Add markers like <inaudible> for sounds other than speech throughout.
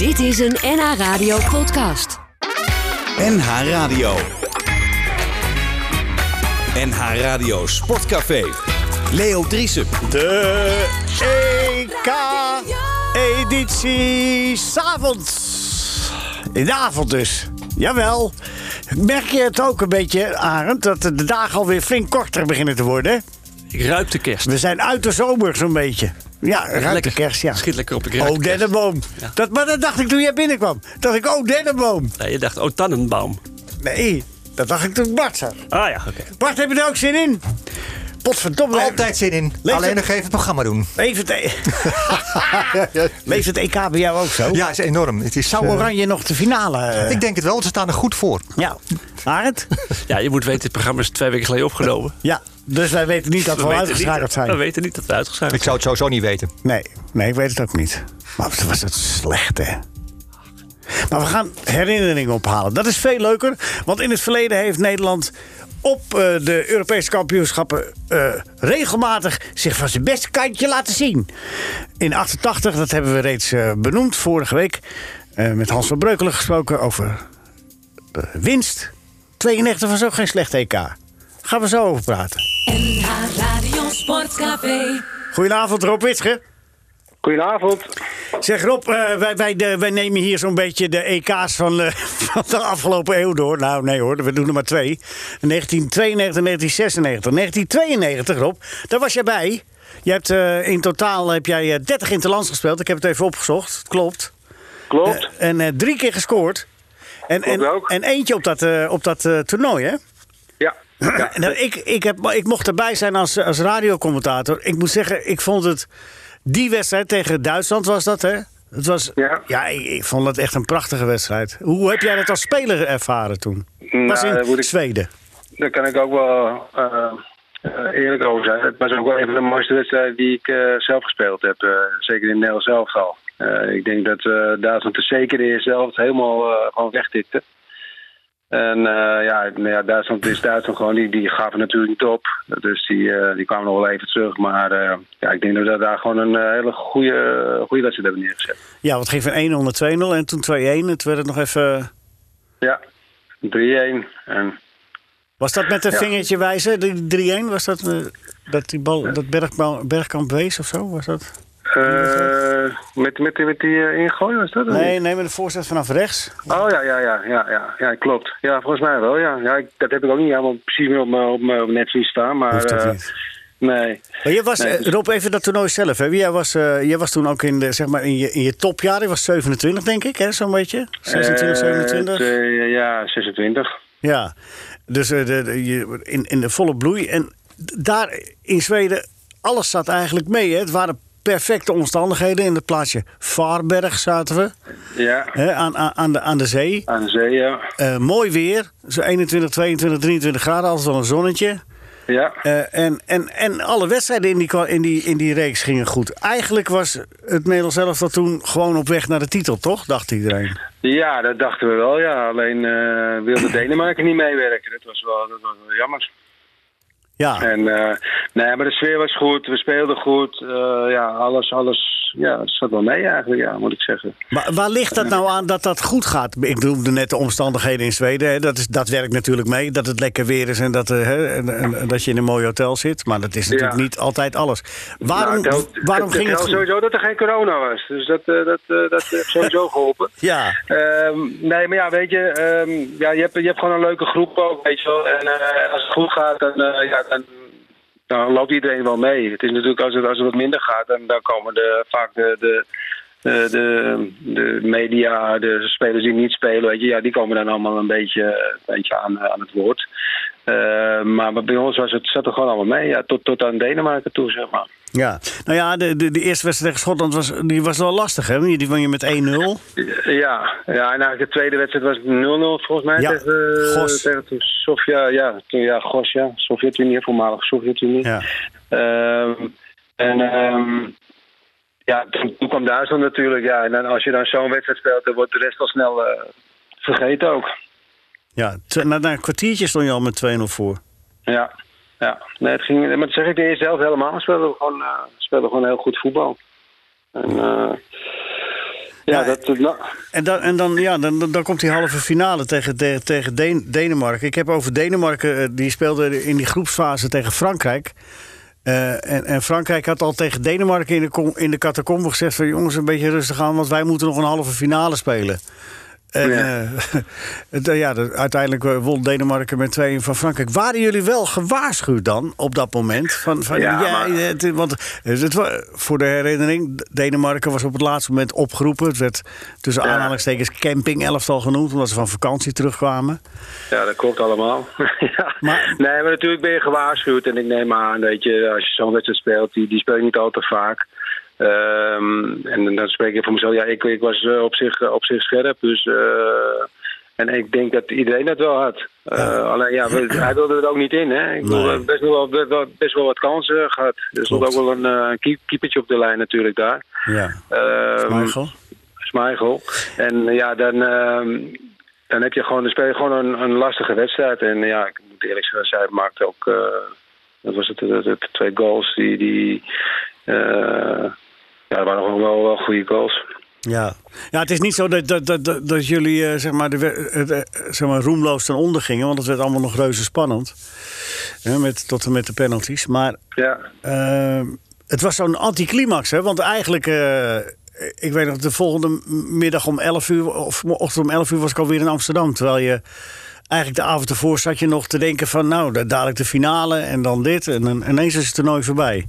Dit is een NH Radio podcast. NH Radio. NH Radio Sportcafé. Leo Driesen. De EK-editie s'avonds. In de avond dus. Jawel. Merk je het ook een beetje, Arend, dat de dagen alweer flink korter beginnen te worden? Ik ruik de kerst. We zijn uit de zomer zo'n beetje. Ja, ruikt de Lekker. kerst, ja. Schiet lekker op de Oh, kerst. dennenboom. Ja. Dat, maar dat dacht ik toen jij binnenkwam. Dacht ik, oh, dennenboom. Nee, je dacht, oh, tannenbaum. Nee, dat dacht ik toen Bart zag. Ah ja, oké. Bart, heb je er ook zin in? Potverdomme. Altijd zin in. Leeft Alleen het- nog even het programma doen. Leeft het, e- <laughs> Leeft het EK bij jou ook zo? Ja, is enorm. Het is, Zou eh, Oranje nog de finale... eh, ik denk het wel, ze staan er goed voor. Ja. Arend? <laughs> Ja, je moet weten, dit programma is twee weken geleden opgenomen. Ja. Dus wij weten niet dat we, weten uitgeschakeld zijn. We weten niet dat we uitgeschakeld Ik zou het sowieso niet weten. Nee, nee, ik weet het ook niet. Maar wat was het slecht, hè? Maar we gaan herinneringen ophalen. Dat is veel leuker, want in het verleden heeft Nederland op eh, de Europese kampioenschappen eh, regelmatig zich van zijn beste kantje laten zien. In 88, dat hebben we reeds eh, benoemd vorige week, eh, met Hans van Breukelen gesproken over de winst. 92 was ook geen slecht EK. Gaan we zo over praten. NH Radio Sportcafé. Goedenavond, Rob Witsche. Goedenavond. Zeg Rob, eh, wij, wij, de- wij nemen hier zo'n beetje de EK's van, eh, <laughs> van de afgelopen eeuw door. Nou, nee hoor, we doen er maar twee. 1992 en 1996. 1992, Rob, daar was jij bij. Je hebt, eh, in totaal heb jij eh, 30 interlands gespeeld. Ik heb het even opgezocht. Het klopt. Klopt. En drie keer gescoord. En, en, ook. en eentje op dat, op dat toernooi, hè? ja. <clears throat> ja. Nou, ik, ik, heb, ik mocht erbij zijn als, als radiocommentator. Ik moet zeggen, ik vond het... Die wedstrijd tegen Duitsland was dat, hè? Het was, ja, Ja. ik, ik vond het echt een prachtige wedstrijd. Hoe heb jij dat als speler ervaren toen? was Nou, in dat moet ik- Zweden. Daar kan ik ook wel eh, eh, eerlijk over zijn. Het was ook wel een van de mooiste wedstrijden die ik eh, zelf gespeeld heb. zeker in Nederland zelf al. Ik denk dat eh Duitsland er zeker in zelf helemaal gewoon wegtikte. En eh, ja, nou ja, Duitsland is Duitsland gewoon, die, die gaven natuurlijk niet op. Dus die, eh, die kwamen nog wel even terug. Maar eh, ja, ik denk dat we daar gewoon een hele goede, goede wedstrijd hebben neergezet. Ja, wat ging van 1-0 naar 2-0 en toen 2-1. En toen werd het nog even... Ja, 3-1. En Was dat met een Ja. vingertje wijzen, die 3-1? Was dat dat die bal, dat Bergba- Bergkamp wees of zo? Was dat? Eh, met, met, die- met die ingooi was dat? Nee, nee, met een voorzet vanaf rechts. Oh ja, ja, ja, ja, ja, ja, klopt. Ja, volgens mij wel, ja. ja ik, dat heb ik ook niet helemaal precies meer op mijn op net zien staan, maar... Eh. Nee. Maar je was, Nee, dus- Rob, even dat toernooi zelf. Hè? Jij, was, jij was toen ook in, de, zeg maar in, je, in je topjaar. Je was 27, denk ik, hè? zo'n beetje. 26, Eh, 27. twee- ja, 26. Ja. Dus de, de- je, in, in de volle bloei. En daar in Zweden, alles zat eigenlijk mee. Hè? Het waren perfecte omstandigheden. In het plaatsje Varberg zaten we. Ja? Aan, aan, aan, de, aan de zee. aan de zee, ja. Eh, mooi weer. Zo 21, 22, 23 graden. Altijd wel een zonnetje. Ja, Eh, en, en, en alle wedstrijden in die, in, die, in die reeks gingen goed. Eigenlijk was het Nederlands elftal toen gewoon op weg naar de titel, toch? Dacht iedereen. ja dat dachten we wel, ja. Alleen eh, wilde Denemarken niet meewerken. Dat was wel, dat was wel jammer. Ja, En eh, nee, maar de sfeer was goed, we speelden goed. eh, ja, alles, alles, ja, zat wel mee eigenlijk, ja, moet ik zeggen. maar waar ligt dat nou aan dat dat goed gaat? Ik noemde net de omstandigheden in Zweden. Hè. Dat, is, dat werkt natuurlijk mee, dat het lekker weer is en dat, eh, hè, en, en dat je in een mooi hotel zit. Maar dat is natuurlijk Ja. niet altijd alles. Waarom, Nou, waarom ging het goed? sowieso dat er geen corona was. Dus dat, dat, dat heeft sowieso geholpen. <laughs> Ja, Ehm, nee, maar ja, weet je, ehm, ja, je, hebt, je hebt gewoon een leuke groep ook, weet je wel. En eh, als het goed gaat, dan, ja, dan, dan loopt iedereen wel mee. Het is natuurlijk, als het, als het wat minder gaat, dan, dan komen de, vaak de, de, de, de, de media, de spelers die niet spelen, weet je, ja, die komen dan allemaal een beetje, een beetje aan, eh, aan het woord. Eh, maar bij ons was het, zat er gewoon allemaal mee, ja, tot, tot aan Denemarken toe, zeg maar. Ja. Nou ja, de, de, de eerste wedstrijd tegen Schotland was, die was wel lastig, hè? Die won je met 1-0. Ja, ja, en eigenlijk de tweede wedstrijd was 0-0 volgens mij Ja, tegen, Gos. tegen toen Sofia, ja, toen, ja, Gos, ja, Sovjet-Unie, voormalig Sovjet-Unie. Ja. Ehm, en ehm, ja, toen, toen kwam Duitsland natuurlijk, ja, en dan, als je dan zo'n wedstrijd speelt, dan wordt de rest al snel eh, vergeten ook. Ja, na, na een kwartiertje stond je al met 2-0 voor. Ja, ja. Nee, het ging, maar dat zeg ik de eerste helft helemaal, speelden we gewoon, eh, speelden we gewoon heel goed voetbal. En, eh, Ja, dat, nou, En dan, en dan, ja, dan, dan- komt die halve finale tegen, tegen, tegen Den- Denemarken. Ik heb over Denemarken, eh, die speelde in die groepsfase tegen Frankrijk. En, en Frankrijk had al tegen Denemarken in de, in de catacombe gezegd... van jongens, een beetje rustig aan, want wij moeten nog een halve finale spelen. En Ja. <laughs> het, eh, ja de- uiteindelijk eh, won Denemarken met 2 van Frankrijk. Waren jullie wel gewaarschuwd dan op dat moment? Van, van, Ja, ja, maar- het, want het, voor de herinnering, Denemarken was op het laatste moment opgeroepen. Het werd tussen Ja. aanhalingstekens camping elftal genoemd, omdat ze van vakantie terugkwamen. ja, dat klopt allemaal. <laughs> ja. Maar- Nee, maar natuurlijk ben je gewaarschuwd. En ik neem aan, weet je, als je zo'n wedstrijd speelt, die, die speel je niet al te vaak. Ehm, en dan spreek ik voor mezelf. Ja, ik, ik was eh, op zich, op zich scherp. Dus, eh, en ik denk dat iedereen dat wel had. Eh, Alleen ja, we- <laughs> hij wilde er ook niet in. Hè? Ik bedoel, Nee. best, wel, best, wel, best wel wat kansen gehad. Er stond ook wel een eh, keep- keepertje op de lijn natuurlijk daar. Ja, Ehm, Michael. Schmeichel. En eh, ja, dan, ehm, dan heb je gewoon, dan speel je gewoon een, een lastige wedstrijd. En ja, ik moet eerlijk zeggen, zij maakte ook, eh dat was het, de, de twee goals die, die eh, ja, dat waren gewoon wel, wel goede goals. Ja. ja, het is niet zo dat, dat, dat, dat, jullie eh, zeg maar, de, eh, zeg maar, roemloos ten onder gingen. Want het werd allemaal nog reuze spannend. Hè, met, tot en met de penalties. Maar Ja, eh, het was zo'n anticlimax. Hè? Want eigenlijk, eh, ik weet nog, de volgende middag om 11 uur... of ochtend om 11 uur was ik alweer in Amsterdam. Terwijl je eigenlijk de avond ervoor zat je nog te denken van... nou, da- dadelijk de finale en dan dit. En ineens is het toernooi voorbij.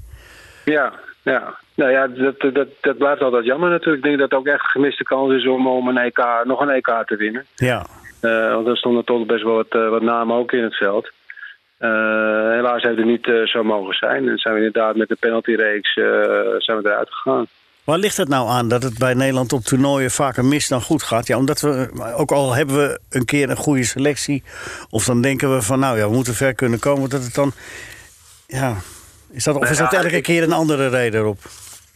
ja, ja. Nou ja, dat, dat, dat blijft altijd jammer natuurlijk. Ik denk dat het ook echt een gemiste kans is om, om een EK, nog een EK te winnen. Ja, Eh, want er stonden toch best wel wat, eh, wat namen ook in het veld. Eh, helaas heeft het niet zo mogen zijn. En zijn we inderdaad met de penaltyreeks zijn we eruit gegaan. Waar ligt het nou aan dat het bij Nederland op toernooien vaker mis dan goed gaat? Ja, omdat we, ook al hebben we een keer een goede selectie, of dan denken we van, nou ja, we moeten ver kunnen komen, dat het dan, ja, is dat, of is Nou dat ja, elke keer een andere reden erop?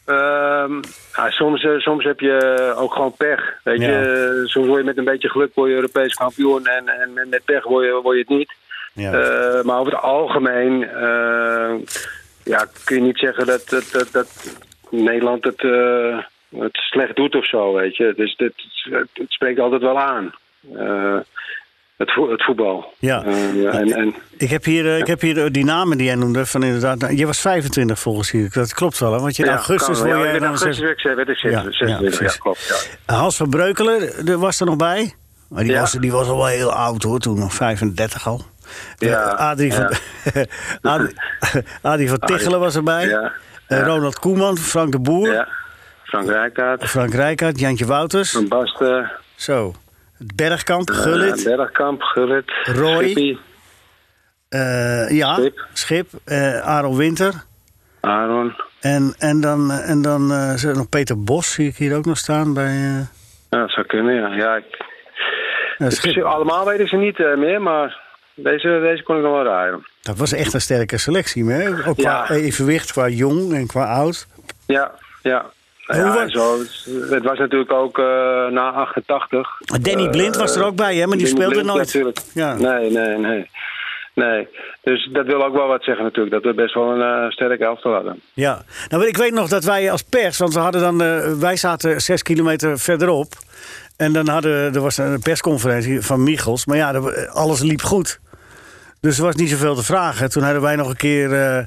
Ehm, ja, soms, eh, soms heb je ook gewoon pech. Weet Ja. je, soms word je met een beetje geluk word je Europees kampioen en, en met- pech word je, word je het niet. Ja. Eh, maar over het algemeen eh, ja, kun je niet zeggen dat, dat, dat, dat Nederland het, het slecht doet of zo, weet je. Dus dit, het, het spreekt altijd wel aan. Het, vo- het voetbal. Ja. Eh, en, en, Ik heb hier, eh, ik heb hier eh, die namen die jij noemde, van inderdaad, nou, je was 25 volgens hier, dat klopt wel, hè? want je in ja, augustus Ja, jij dan augustus zes- werd ik- werd ik Ja, 26. ja, klopt. Hans van Breukelen er was er nog bij. Maar die, was, die was al wel heel oud hoor, toen nog 35 al. Ja, Adrie van, <laughs> Adrie, <laughs> Adrie van Tichelen was erbij. Ronald Koeman, Frank de Boer, Ja. Frank Rijkaard, Frank Rijkaard, Jantje Wouters. Van Basten, Zo. Bergkamp, eh, Gullit, Bergkamp, Gullit, Roy. Eh, ja, Schip. Schip, eh Aaron Winter. Aaron. En, en dan, en dan er nog Peter Bos, zie ik hier ook nog staan bij... Ja, dat zou kunnen, ja. ja ik, allemaal weten ze niet meer, maar deze, deze kon ik nog wel rijden. Dat was echt een sterke selectie, hè? Ook qua Ja. evenwicht, qua jong en qua oud. Ja, ja. Ja, zo, het- was natuurlijk ook eh, na 88. Danny Blind was er ook bij, hè? Maar die Danny speelde Blind nooit. Natuurlijk. Ja. Nee, nee, nee. Nee, dus dat wil ook wel wat zeggen natuurlijk. Dat we best wel een eh sterke elftal hadden. Ja, nou, ik weet nog dat wij als pers, want we hadden dan, eh, wij zaten zes kilometer verderop. En dan hadden, er was een persconferentie van Michels. Maar ja, alles liep goed. Dus er was niet zoveel te vragen. Toen hadden wij nog een keer eh,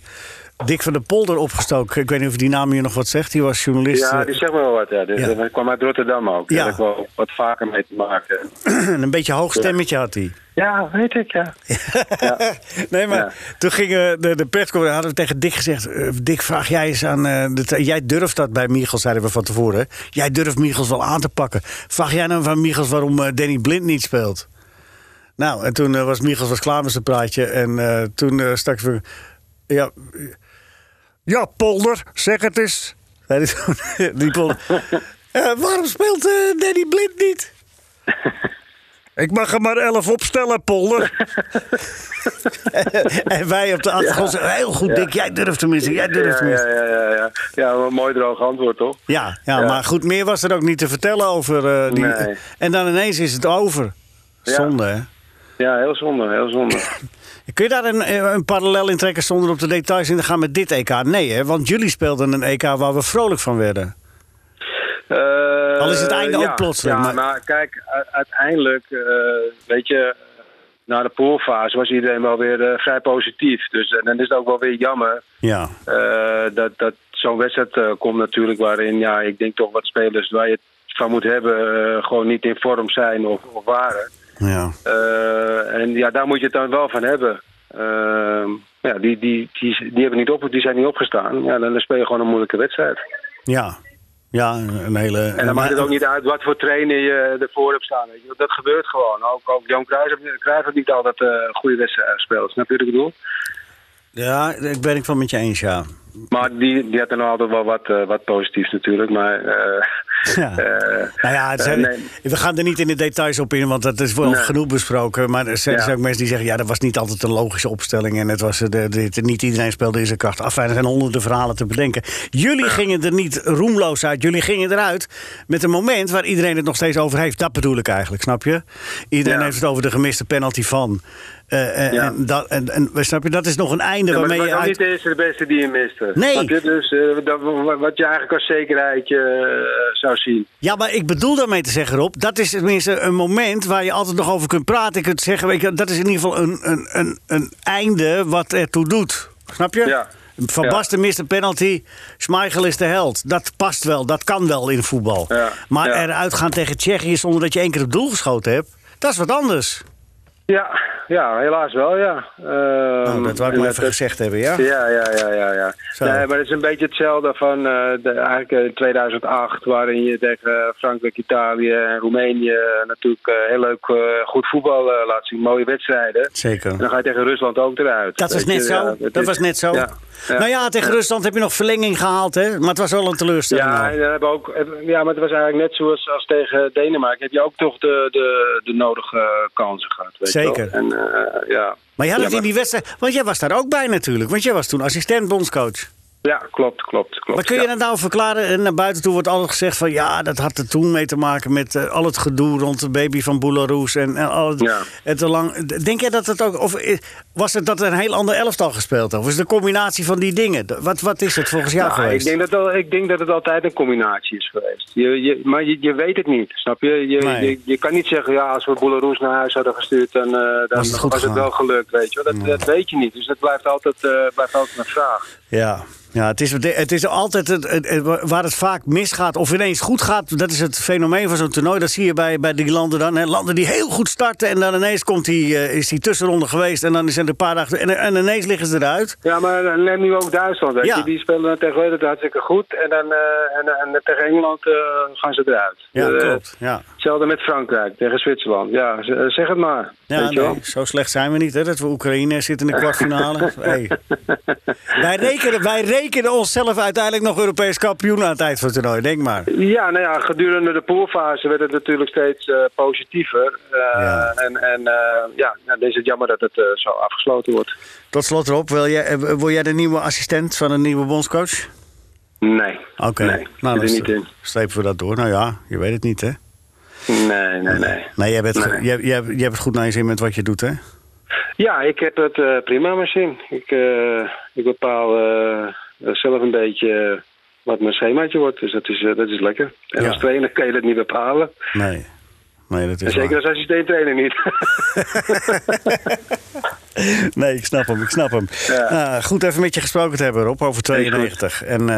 Dick van der Polder opgestoken. Ik weet niet of die naam je nog wat zegt. Die was journalist. Ja, eh, die zegt me wel wat. Ja. Ja. die kwam uit Rotterdam ook. Ja. Daar heb ik wel wat vaker mee te maken. en <clears throat> een beetje hoog stemmetje had hij. Ja, weet ik, ja. <laughs> Nee, maar Ja. toen gingen de, de persconferentie, hadden we tegen Dick gezegd... eh, Dick, vraag jij eens aan... eh, de, jij durft dat bij Michels, zeiden we van tevoren. hè? Jij durft Michels wel aan te pakken. Vraag jij nou van Michels waarom eh, Danny Blind niet speelt? Nou, en toen eh, was Michels was klaar met zijn praatje. En eh, toen eh stak. Ja, ja, Polder, zeg het eens. <laughs> Die Polder. "Eh, waarom speelt eh, Danny Blind niet? <laughs> Ik mag er maar elf opstellen, Polder. <laughs> en wij op de achtergrond zeggen, heel goed, Dick, jij durft tenminste, jij durft Ja, tenminste. ja, ja, ja, ja. ja, een mooi droog antwoord, toch? Ja, ja, Ja. maar goed, meer was er ook niet te vertellen over eh, die... Nee. En dan ineens is het over. Ja. Zonde, hè? Ja, heel zonde, heel zonde. Kun je daar een, eh, een parallel in trekken zonder op de details in te gaan met dit EK? Nee, hè? Want jullie speelden een EK waar we vrolijk van werden. Eh, Al is het einde ook plotseling, Ja, maar- maar, kijk, uiteindelijk, eh, weet je, na de poolfase was iedereen wel weer eh, vrij positief. Dus en dan is het ook wel weer jammer Ja, eh, dat, dat zo'n wedstrijd eh, komt natuurlijk waarin, ja, ik denk toch wat spelers waar je het van moet hebben, eh, gewoon niet in vorm zijn of, of waren. Ja. Eh, en ja, daar moet je het dan wel van hebben. Ehm, ja, die, die, die, die, hebben niet op, die zijn niet opgestaan. Ja, dan speel je gewoon een moeilijke wedstrijd. Ja, ja een hele... En dan maakt het ook niet uit wat voor trainer je ervoor hebt staan. Weet je. Dat gebeurt gewoon. Ook, ook Jan Cruijff heeft niet altijd eh goede wedstrijden gespeeld. Snap je wat ik bedoel? Ja, ik ben ik wel met je eens, ja. Maar die, die had dan altijd wel wat, eh, wat positiefs natuurlijk. Maar Ja. eh, Nou ja, zijn- eh, nee. we gaan er niet in de details op in, want dat is wel Nee. genoeg besproken. Maar er zijn, Ja. zijn ook mensen die zeggen, ja, dat was niet altijd een logische opstelling. En het was, eh, de, niet iedereen speelde in zijn kracht. Enfin, er zijn honderden verhalen te bedenken. Jullie gingen er niet roemloos uit. Jullie gingen eruit met een moment waar iedereen het nog steeds over heeft. Dat bedoel ik eigenlijk, snap je? Iedereen Ja. heeft het over de gemiste penalty van. Ja. en, dat, en, en snap je, dat is nog een einde Ja, maar waarmee je ook uit... niet de eerste de beste die je miste. Nee. Je? Dus eh, dat, wat je eigenlijk als zekerheid zou zien. Ja, maar ik bedoel daarmee te zeggen, Rob, dat is tenminste een moment waar je altijd nog over kunt praten. Je kunt zeggen, weet je, dat is in ieder geval een, een, een, een einde wat ertoe doet. Snap je? Ja. Van Ja. Basten mist een penalty, Schmeichel is de held. Dat past wel, dat kan wel in voetbal. Ja. Maar eruit gaan tegen Tsjechië zonder dat je één keer op doel geschoten hebt, dat is wat anders. Ja, ja helaas wel, ja. Ehm, Nou, dat wou ik maar even gezegd hebben, ja? Ja, ja, ja, ja. ja. Nee, maar het is een beetje hetzelfde van eh, de, eigenlijk in 2008, waarin je tegen Frankrijk, Italië en Roemenië natuurlijk eh, heel leuk eh, goed voetbal eh, laat zien. Mooie wedstrijden. Zeker. En dan ga je tegen Rusland ook eruit. Dat was net je, zo. dat is- was net zo. Ja, ja. Nou ja, tegen Rusland heb je nog verlenging gehaald, hè? Maar het was wel een teleurstelling. Ja, en dan hebben ook, ja, maar het was eigenlijk net zoals als tegen Denemarken. Heb je ook toch de, de, de nodige kansen gehad. Weet. Zeker. En, eh, ja. Maar je had het in die wedstrijd... Want jij was daar ook bij natuurlijk. Want jij was toen assistent bondscoach. Ja, klopt, klopt, klopt. Maar kun je ja. dat nou verklaren? En naar buiten toe wordt altijd gezegd van... ja, dat had er toen mee te maken met eh, al het gedoe rond de baby van Boularoes. En, en al het, Ja. het te lang... Denk jij dat het ook... Of eh, was het dat er een heel ander elftal gespeeld had? Of is het een combinatie van die dingen? Wat, wat is het volgens jou Nou, ik, geweest? denk dat al, ik denk dat het altijd een combinatie is geweest. Je, je, maar je, je weet het niet, snap je? Je, Nee. je, je kan niet zeggen, ja, als we Boularoes naar huis hadden gestuurd, dan, eh, dan Was het wel gelukt, weet je wel. Dat, dat weet je niet, dus dat blijft altijd, eh, blijft altijd een vraag. Ja, ja het, is, het is altijd het, waar het vaak misgaat of ineens goed gaat. Dat is het fenomeen van zo'n toernooi. Dat zie je bij, bij die landen dan. Hè. Landen die heel goed starten en dan ineens komt die, eh, is die tussenronde geweest. En dan zijn er een paar dagen... En, en ineens liggen ze eruit. Ja, maar neem nu ook Duitsland, weet Ja. je. Die spelen tegen Nederland hartstikke goed en dan eh, en, en tegen Engeland eh, gaan ze eruit. Ja, klopt. Ja, Hetzelfde met Frankrijk tegen Zwitserland. Ja, zeg het maar. Ja nee, zo slecht zijn we niet. Hè, dat we Oekraïne zitten in de kwartfinale. <laughs> hey. wij, rekenen, wij rekenen onszelf uiteindelijk nog Europees kampioen aan het eind van het toernooi. Denk maar. Ja, nou ja, gedurende de poolfase werd het natuurlijk steeds eh, positiever. Eh, Ja. En, en eh, ja, nou, dan is het jammer dat het zo afgesloten wordt. Tot slot Rob, wil jij, word jij de nieuwe assistent van een nieuwe bondscoach? Nee. Oké, Nee, nou, er dan niet in. strepen we dat door. Nou ja, je weet het niet, hè? Nee, nee, nee. Nee, jij, bent, Nee. jij, jij, jij hebt het goed naar je zin met wat je doet, hè? Ja, ik heb het eh, prima maar zin. Ik, eh, ik bepaal eh, zelf een beetje wat mijn schemaatje wordt. Dus dat is, dat is lekker. En Ja. als trainer kan je dat niet bepalen. Nee. Nee, dat is zeker waar. als assistent trainer niet. <laughs> Nee, ik snap hem, ik snap hem. Ja. Ah, goed even met je gesproken te hebben, Rob, over 92. En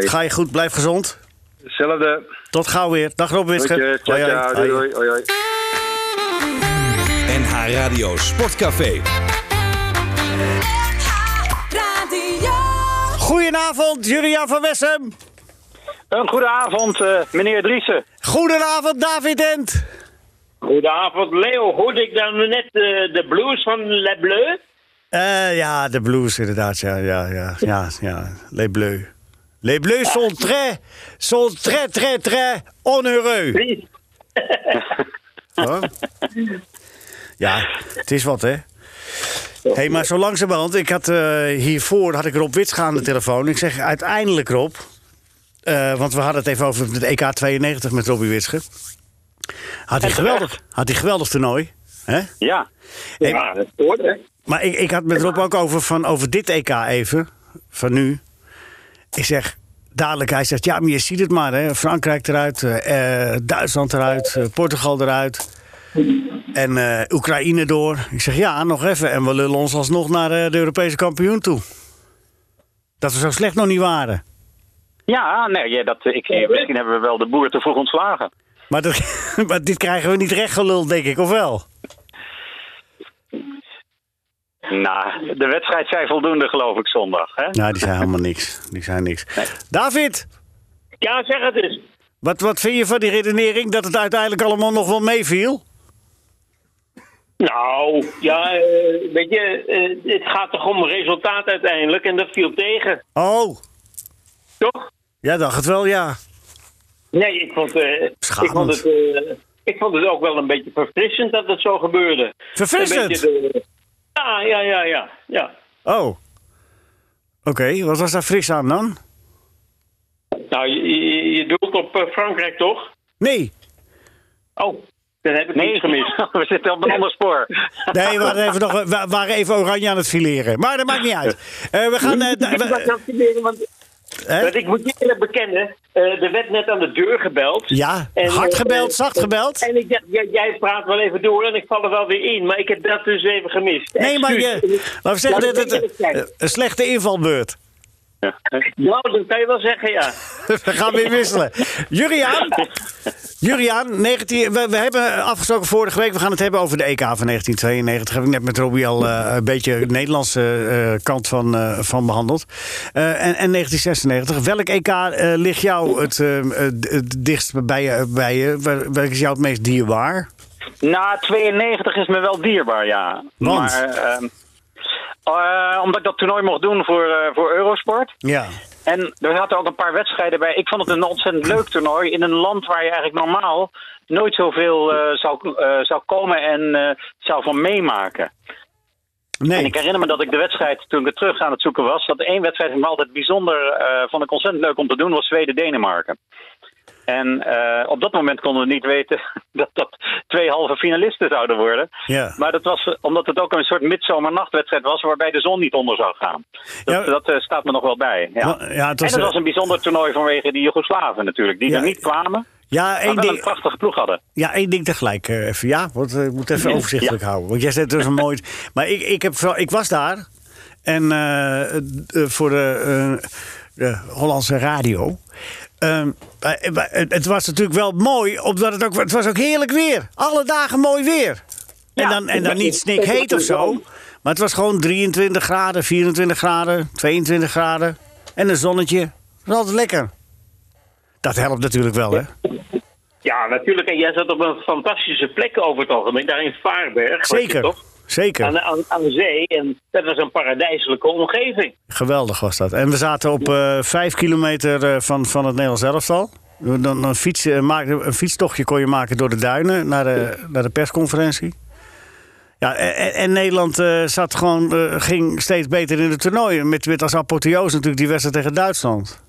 ga je goed, blijf gezond. Hetzelfde. Tot gauw weer. Dag Rob Witske. Goedje. Ciao, Hoi, hoi. ciao. Hoi. Doei, doei. Hoi. NH Radio Sportcafé. Radio. Goedenavond, Julian van Wessem. Een goede avond, eh, meneer Driessen. Goedenavond, David Dent. Goedenavond, Leo. Hoorde ik dan net de, de blues van Le Bleu? Eh, ja, de blues inderdaad, ja, ja, ja, ja, ja. Les Bleus. Les Bleus sont très, sont très, très, très onheureux. Ja, het is wat, hè? Hé, hey, maar zo langzamerhand, ik had eh, hiervoor had ik Rob Wits aan de telefoon. Ik zeg uiteindelijk, Rob, eh, want we hadden het even over het EK 92 met Robbie Witsche. Had hij geweldig, had hij geweldig toernooi, hè? Ja. Hey. Ja, dat hoort, hè? Maar ik, ik had met Rob ook over, van, over dit EK even, van nu. Ik zeg, dadelijk, hij zegt, ja, maar je ziet het maar, hè. Frankrijk eruit, eh, eh, Duitsland eruit, eh, Portugal eruit. En eh, Oekraïne door. Ik zeg, ja, nog even. En we lullen ons alsnog naar de Europese kampioen toe. Dat we zo slecht nog niet waren. Ja, nee, ja, dat, ik, misschien hebben we wel de boer te vroeg ontslagen. Maar, dat, <laughs> maar dit krijgen we niet rechtgeluld, denk ik, of wel? Nou, de wedstrijd zei voldoende, geloof ik, zondag. Hè? Nou, die zijn helemaal niks. Die zijn niks. David, Ja, zeg het eens. wat, wat vind je van die redenering dat het uiteindelijk allemaal nog wel meeviel? Nou, ja, eh, weet je, eh, het gaat toch om resultaat uiteindelijk en dat viel tegen, Oh, toch? ja, dacht het wel, ja. Nee, ik vond, eh, ik vond, het, ik vond het ook wel een beetje verfrissend dat het zo gebeurde. Verfrissend? Een beetje de- ja, ja, ja, ja, ja. Oh. Oké, wat was daar fris aan dan? Nou, je, je, je doelt op eh, Frankrijk, toch? Nee. Oh, dan heb ik Nee, niets gemist. <laughs> we zitten op een ander spoor. Nee, we waren even, nog, we waren even oranje aan het fileren. Maar dat maakt niet uit. Eh, we gaan... Ik we- want? Want ik moet je eerlijk bekennen, eh, er werd net aan de deur gebeld. Ja, En, hard eh, gebeld, eh, zacht gebeld. En ik dacht, jij, jij praat wel even door en ik val er wel weer in. Maar ik heb dat dus even gemist. Nee, maar je, laten we zeggen, Ja, dat dat het een slechte invalbeurt. Nou, dat kan je wel zeggen, ja. <laughs> We gaan weer wisselen. Juriaan, Juriaan 19, we, we hebben afgesproken vorige week, we gaan het hebben over de EK van 1992. Heb ik net met Robbie al eh, een beetje de Nederlandse eh, kant van, eh, van behandeld. Eh, en, en 1996. Welk EK ligt jou het, het, dichtst bij je? Bij je? Wel- Welk is jou het meest dierbaar? Na 92 is me wel dierbaar, ja. Want? Maar, eh, omdat ik dat toernooi mocht doen voor, eh, voor Eurosport. Ja. En er zaten ook een paar wedstrijden bij. Ik vond het een ontzettend leuk toernooi. In een land waar je eigenlijk normaal nooit zoveel eh zou, zou komen en zou van meemaken. En Nee. ik herinner me dat ik de wedstrijd, toen ik het terug aan het zoeken was, dat één wedstrijd die me altijd bijzonder vond ik ontzettend leuk om te doen, was Zweden-Denemarken. En eh, op dat moment konden we niet weten <laughs> dat dat twee halve finalisten zouden worden. Ja. Maar dat was omdat het ook een soort midzomernachtwedstrijd was waarbij de zon niet onder zou gaan. Dat, Ja. dat eh, staat me nog wel bij. Ja. Wel, ja, het was, en het eh, was een bijzonder toernooi vanwege die Joegoslaven natuurlijk, die er niet kwamen, Ja, één een prachtige ploeg hadden. Ja, één ding tegelijk even. Ja, want ik moet even <laughs> overzichtelijk houden. Want jij zegt dus een mooi. Maar ik, ik, heb, ik was daar. En voor de, de Hollandse radio. Ehm, eh, eh, het was natuurlijk wel mooi, omdat het ook, het was ook heerlijk weer. Alle dagen mooi weer. En Ja, dan, en dan niet snikheet of zo. Maar het was gewoon 23 graden, 24 graden, 22 graden. En een zonnetje. Dat was altijd lekker. Dat helpt natuurlijk wel, hè? Ja, natuurlijk. En jij zat op een fantastische plek over het algemeen, daar in Vaarberg. was je Zeker. Toch? Zeker. Aan, aan, aan de zee. En dat was een paradijselijke omgeving. Geweldig was dat. En we zaten op eh, vijf kilometer eh, van, van het Nederlands elftal. Dan, dan fiets, eh, een fietstochtje kon je maken door de duinen naar de, naar de persconferentie. Ja, en, Nederland zat gewoon, ging steeds beter in het toernooi. Met, met als apotheose natuurlijk die wedstrijd tegen Duitsland.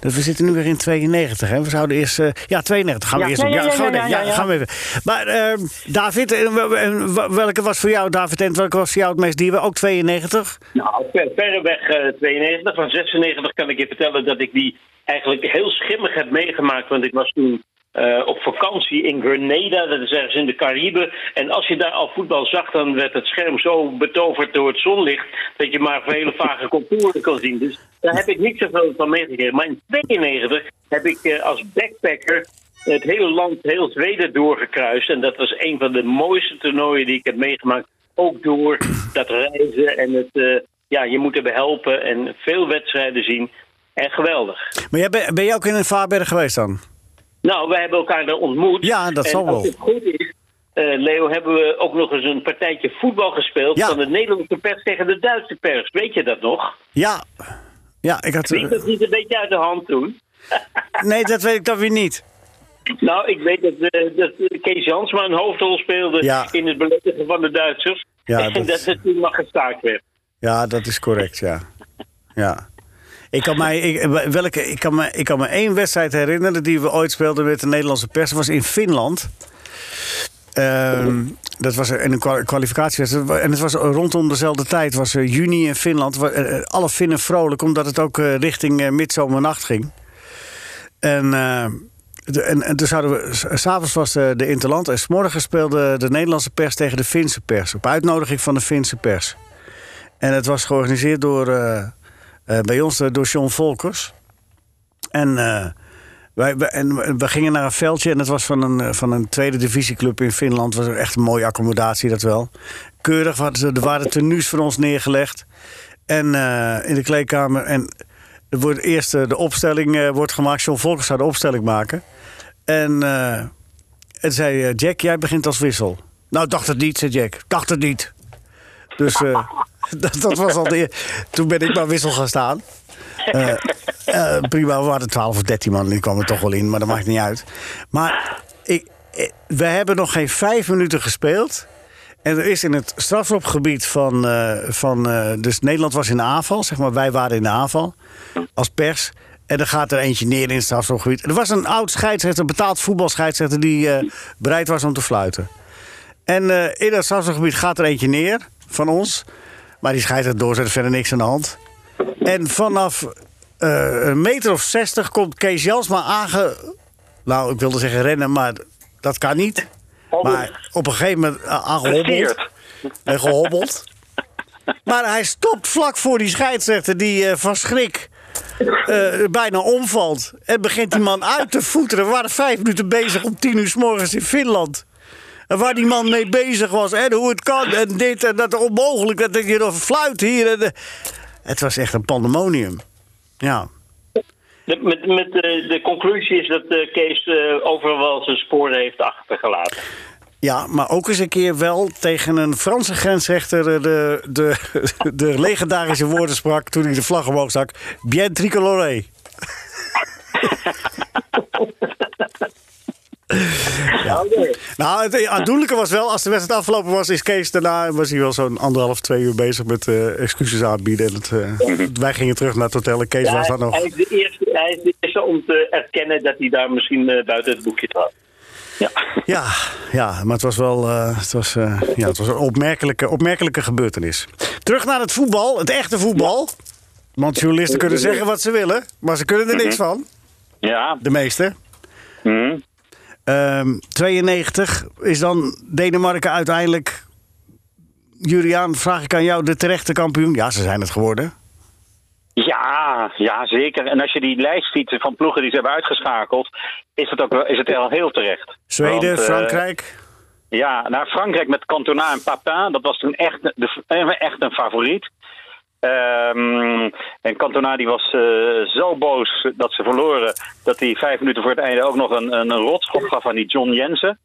Dus we zitten nu weer in 92. Hè? We zouden eerst. eh, ja, 92 gaan we Ja, eerst ja, doen. gaan we even. Maar ehm, David, en welke was voor jou, David, en welke was voor jou het meest dierbaar? Ook 92? Nou, ver, verreweg eh, 92. Van 96 kan ik je vertellen dat ik die eigenlijk heel schimmig heb meegemaakt. Want ik was toen eh, op vakantie in Grenada, dat is ergens in de Cariben. En als je daar al voetbal zag, dan werd het scherm zo betoverd door het zonlicht... dat je maar hele vage contouren kon zien. Dus daar heb ik niet zoveel van meegekregen. Maar in 92 heb ik eh, als backpacker het hele land, heel Zweden doorgekruist. En dat was een van de mooiste toernooien die ik heb meegemaakt. Ook door dat reizen en het, eh, ja, je moet hebben helpen en veel wedstrijden zien. En geweldig. Maar jij, ben, ben je ook in een Vaarberg geweest dan? Nou, wij hebben elkaar daar ontmoet. Ja, dat en zal wel. als het goed is, eh, Leo, hebben we ook nog eens een partijtje voetbal gespeeld... Ja. van de Nederlandse pers tegen de Duitse pers. Weet je dat nog? Ja. Ja, ik had. Ging dat niet een beetje uit de hand toen? <laughs> Nee, dat weet ik dan weer niet. Nou, ik weet dat, eh, dat Kees Jansma een hoofdrol speelde Ja. in het beledigen van de Duitsers. Ja, <laughs> en dat- dat, het toen maar gestaakt werd. Ja, dat is correct, ja. Ja. Ik kan, mij, ik, welke, ik, kan me, ik kan me één wedstrijd herinneren die we ooit speelden met de Nederlandse pers. Dat was in Finland. Ehm, dat was een kwa- kwalificatiewedstrijd. En het was rondom dezelfde tijd. was er juni in Finland. Wa- eh, Alle Finnen vrolijk, omdat het ook eh, richting eh, midzomernacht ging. En, eh, en, en toen zouden we... s- S'avonds was de, de Interland. En s'morgen speelde de Nederlandse pers tegen de Finse pers. Op uitnodiging van de Finse pers. En het was georganiseerd door... eh, eh, bij ons eh, door John Volkers. En... eh, wij, wij- en we- gingen naar een veldje en het was van een, eh, van een tweede divisieclub in Finland. Was echt een mooie accommodatie, dat wel. Keurig, er waren tenues voor ons neergelegd. En eh, in de kleedkamer. En er wordt eerst eh, de opstelling eh, wordt gemaakt. John Volkers zou de opstelling maken. En, eh, en zei eh, Jack, jij begint als wissel. Nou, dacht het niet, zei Jack. Dacht het niet. Dus eh, <laughs> dat, dat was al de Toen ben ik maar wissel gaan staan. Eh, eh, prima, we waren 12 of 13 man. Die kwam er toch wel in, maar dat maakt niet uit. Maar ik, eh, we hebben nog geen vijf minuten gespeeld. En er is in het strafschopgebied van, van dus Nederland was in de aanval, zeg maar, wij waren in de aanval als pers. En dan gaat er eentje neer in het strafschopgebied. Er was een oud scheidsrechter, een betaald voetbalscheidsrechter, die bereid was om te fluiten. En in dat strafschopgebied gaat er eentje neer van ons. Maar die scheidsrechter doorzet, verder niks aan de hand. En vanaf eh, een meter of zestig komt Kees Jansma aange... Nou, ik wilde zeggen rennen, maar dat kan niet. Maar op een gegeven moment eh, aangehobbeld. En gehobbeld. Maar hij stopt vlak voor die scheidsrechter die eh, van schrik bijna omvalt. En begint die man uit te voeteren. We waren vijf minuten bezig om tien uur s morgens in Finland. Waar die man mee bezig was. En hoe het kan. En dit en dat. Onmogelijk. Dat je nog fluit hier. En, eh. het was echt een pandemonium. Ja. De, met, met de, de conclusie is dat eh, Kees eh, overal wel zijn sporen heeft achtergelaten. Ja, maar ook eens een keer wel tegen een Franse grensrechter eh, de, de, <laughs> de legendarische woorden sprak toen hij de vlag omhoog stak. Bien tricolore. <laughs> ja. Nou, het aandoenlijke was wel, als de wedstrijd afgelopen was, is Kees daarna was hij wel zo'n anderhalf, twee uur bezig met eh, excuses aanbieden. En het, eh, wij gingen terug naar het hotel en Kees Ja, was daar nog. hij, is de eerste, hij is de eerste om te erkennen dat hij daar misschien eh, buiten het boekje trad. Ja. Ja, ja, maar het was wel eh, het was, eh, ja, het was een opmerkelijke, opmerkelijke gebeurtenis. Terug naar het voetbal, het echte voetbal. Want journalisten kunnen zeggen wat ze willen, maar ze kunnen er niks van. Ja. De meeste. Mhm. Ehm 92 is dan Denemarken uiteindelijk. Juliaan, vraag ik aan jou, de terechte kampioen? Ja, ze zijn het geworden. Ja, ja, zeker. En als je die lijst ziet van ploegen die ze hebben uitgeschakeld, is het, ook wel, is het al heel terecht. Zweden, Want, eh, Frankrijk. Ja, naar Frankrijk met Cantona en Papin, dat was toen echt, de, echt een favoriet. Ehm, en Cantona die was eh, zo boos dat ze verloren, dat hij vijf minuten voor het einde ook nog een, een, een rotschop gaf aan die John Jensen.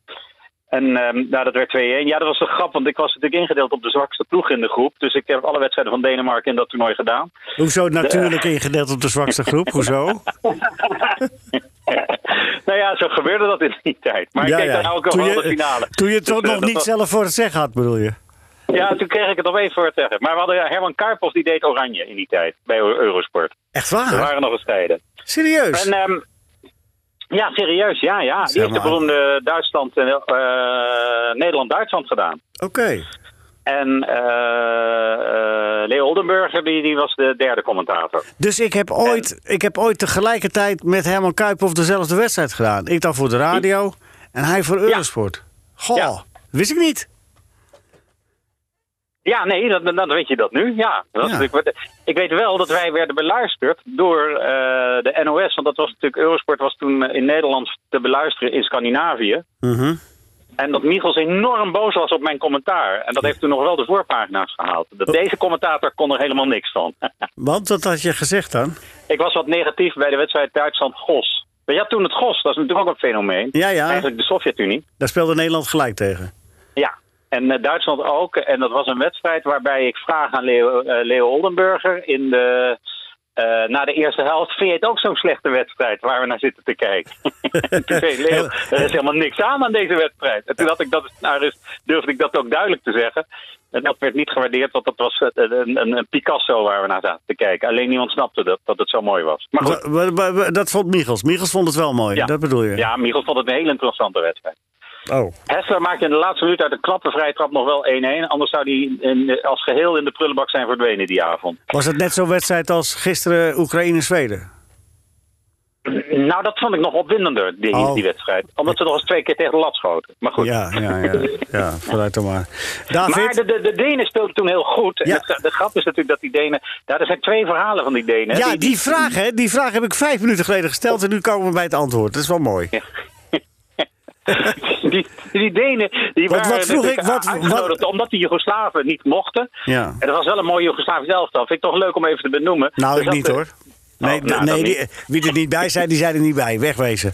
En ehm, nou, dat werd 2-1. Ja, dat was de grap, want ik was natuurlijk ingedeeld op de zwakste ploeg in de groep. Dus ik heb alle wedstrijden van Denemarken in dat toernooi gedaan. Hoezo natuurlijk ingedeeld op de zwakste groep? Hoezo? <laughs> nou ja, zo gebeurde dat in die tijd. Maar ik keek dan ook je, de finale. toen je het Dus, toch eh, nog dat niet zelf voor het zeggen had, bedoel je? Ja, toen kreeg ik het opeens voor het zeggen. Maar we hadden Herman Karpov, die deed oranje in die tijd bij Eurosport. Echt Er waar? waren nog eens tijden. Serieus? En, ehm, ja, serieus, ja, ja. Die heeft de beroemde Duitsland, eh, eh, Nederland-Duitsland gedaan. Oké. En eh, eh, Leo Oldenburger, die, die was de derde commentator. Dus ik heb, ooit, ik heb ooit tegelijkertijd met Herman Kuiphoff dezelfde wedstrijd gedaan. Ik dan voor de radio en hij voor Eurosport. Goh, Ja. wist ik niet. Ja, nee, dat, dan weet je dat nu. Ja, dat Ja. natuurlijk- ik weet wel dat wij werden beluisterd door eh, de NOS. Want dat was natuurlijk, Eurosport was toen in Nederland te beluisteren in Scandinavië. Mhm. En dat Michels enorm boos was op mijn commentaar. En dat heeft toen nog wel de voorpagina's gehaald. Dat deze commentator kon er helemaal niks van. <laughs> Want wat had je gezegd dan? ik was wat negatief bij de wedstrijd Duitsland-Gos. Maar je had toen het Gos, dat is natuurlijk ook een fenomeen. Ja, ja. Eigenlijk de Sovjet-Unie. Daar speelde Nederland gelijk tegen. En eh, Duitsland ook. En dat was een wedstrijd waarbij ik vraag aan Leo, eh, Leo Oldenburger in de, eh, na de eerste helft... vind je het ook zo'n slechte wedstrijd waar we naar zitten te kijken? <laughs> toen zei Leo, er is helemaal niks aan aan deze wedstrijd. En toen had ik dat, nou, dus durfde ik dat ook duidelijk te zeggen. En dat werd niet gewaardeerd, want dat was een, een, een Picasso waar we naar zaten te kijken. Alleen niemand snapte dat, dat het zo mooi was. Maar goed, Dat vond Michels. Michels vond het wel mooi, Ja. dat bedoel je? ja, Michel vond het een hele interessante wedstrijd. Oh, Hessler maakte in de laatste minuut uit een knappe vrije trap nog wel 1-1. Anders zou hij in- als geheel in de prullenbak zijn verdwenen die avond. was het net zo'n wedstrijd als gisteren Oekraïne-Zweden? Nou, dat vond ik nog opwindender, die, Oh. die wedstrijd. Omdat ze nog eens twee keer tegen de lat schoten. Maar goed. Ja, ja, ja. Ja, vooruit dan maar. Maar de, de, de Denen speelden toen heel goed. En Ja. het- de grap is natuurlijk dat die Denen... Ja, er zijn twee verhalen van die Denen. Ja, die vraag, hè, die vraag heb ik vijf minuten geleden gesteld en nu komen we bij het antwoord. Dat is wel mooi. <laughs> die, die Denen die Wat- wat waren vroeg natuurlijk ik? Wat- uitgenodigd omdat die Joegoslaven niet mochten. Ja. En dat was wel een mooie Joegoslavische elftal. Vind ik toch leuk om even te benoemen. Nou, Er ik niet de- hoor. Nee, Oh, nou, nee die, wie er niet bij zijn, die zijn er niet bij. Wegwezen.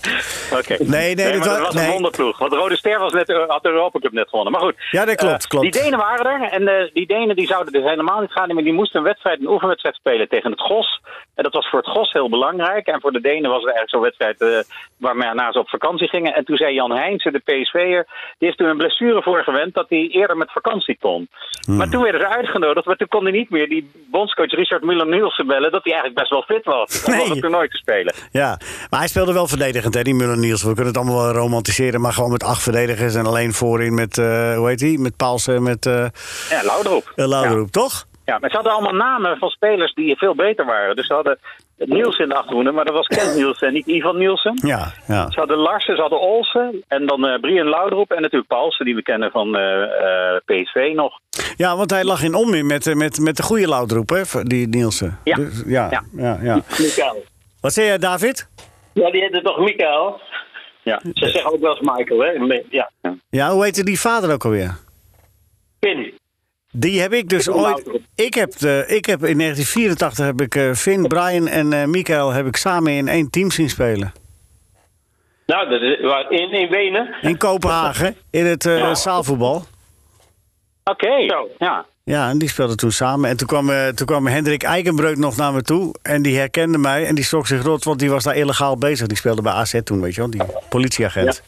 Oké. Nee, nee, dat dat wa- was nee. een wonderploeg. Want de Rode Ster was net, had de Europa Cup net gewonnen. Maar goed. Ja, dat klopt, Eh, klopt. Die Denen waren er. En eh, die Denen die zouden dus helemaal niet gaan. Maar die moesten een wedstrijd, een oefenwedstrijd spelen tegen het GOS. En dat was voor het GOS heel belangrijk. En voor de Denen was het eigenlijk zo'n wedstrijd eh waarna ze op vakantie gingen. En toen zei Jan Heijnsen, de PSV'er, die heeft toen een blessure voor gewend dat hij eerder met vakantie kon. Hmm. Maar toen werden ze uitgenodigd, maar toen kon hij niet meer die bondscoach Richard Müller-Nielsen bellen dat hij eigenlijk best wel fit was om Nee. het toernooi te spelen. Ja, maar hij speelde wel verdedigend, hè, die Muller Niels. We kunnen het allemaal wel romantiseren, maar gewoon met acht verdedigers en alleen voorin met, eh, hoe heet die? Met Paulsen en met eh Ja, Laudroep. uh, toch? Ja, maar ze hadden allemaal namen van spelers die veel beter waren. Dus ze hadden Nielsen in de achterhoede, maar dat was Kent <laughs> Nielsen en niet Ivan Nielsen. Ja, ja. Ze hadden Larsen, ze hadden Olsen en dan eh Brian Laudroep en natuurlijk Paulsen, die we kennen van eh, eh, PSV nog. Ja, want hij lag in onmin met, met, met de goede Lauderoep, hè, die Nielsen. Ja. Dus, ja, ja. Ja. ja, Mikael. Wat zei jij, David? Ja, die heette toch Mikael? Ja. Ze zeggen ook wel eens Michael, hè? Ja. Ja, hoe heette die vader ook alweer? Pin. Die heb ik dus ooit. Ik heb, de, ik heb in 1984 heb ik eh, Finn, Brian en eh Michael heb ik samen in één team zien spelen. Nou, dat is, waar- in, in Wenen. In Kopenhagen, in het eh, zaalvoetbal. Oké, Zo. ja. Ja, en die speelden toen samen. En toen kwam, toen kwam Hendrik Eikenbreuk nog naar me toe. En die herkende mij en die schrok zich rot, want die was daar illegaal bezig. Die speelde bij AZ toen, weet je wel, die politieagent.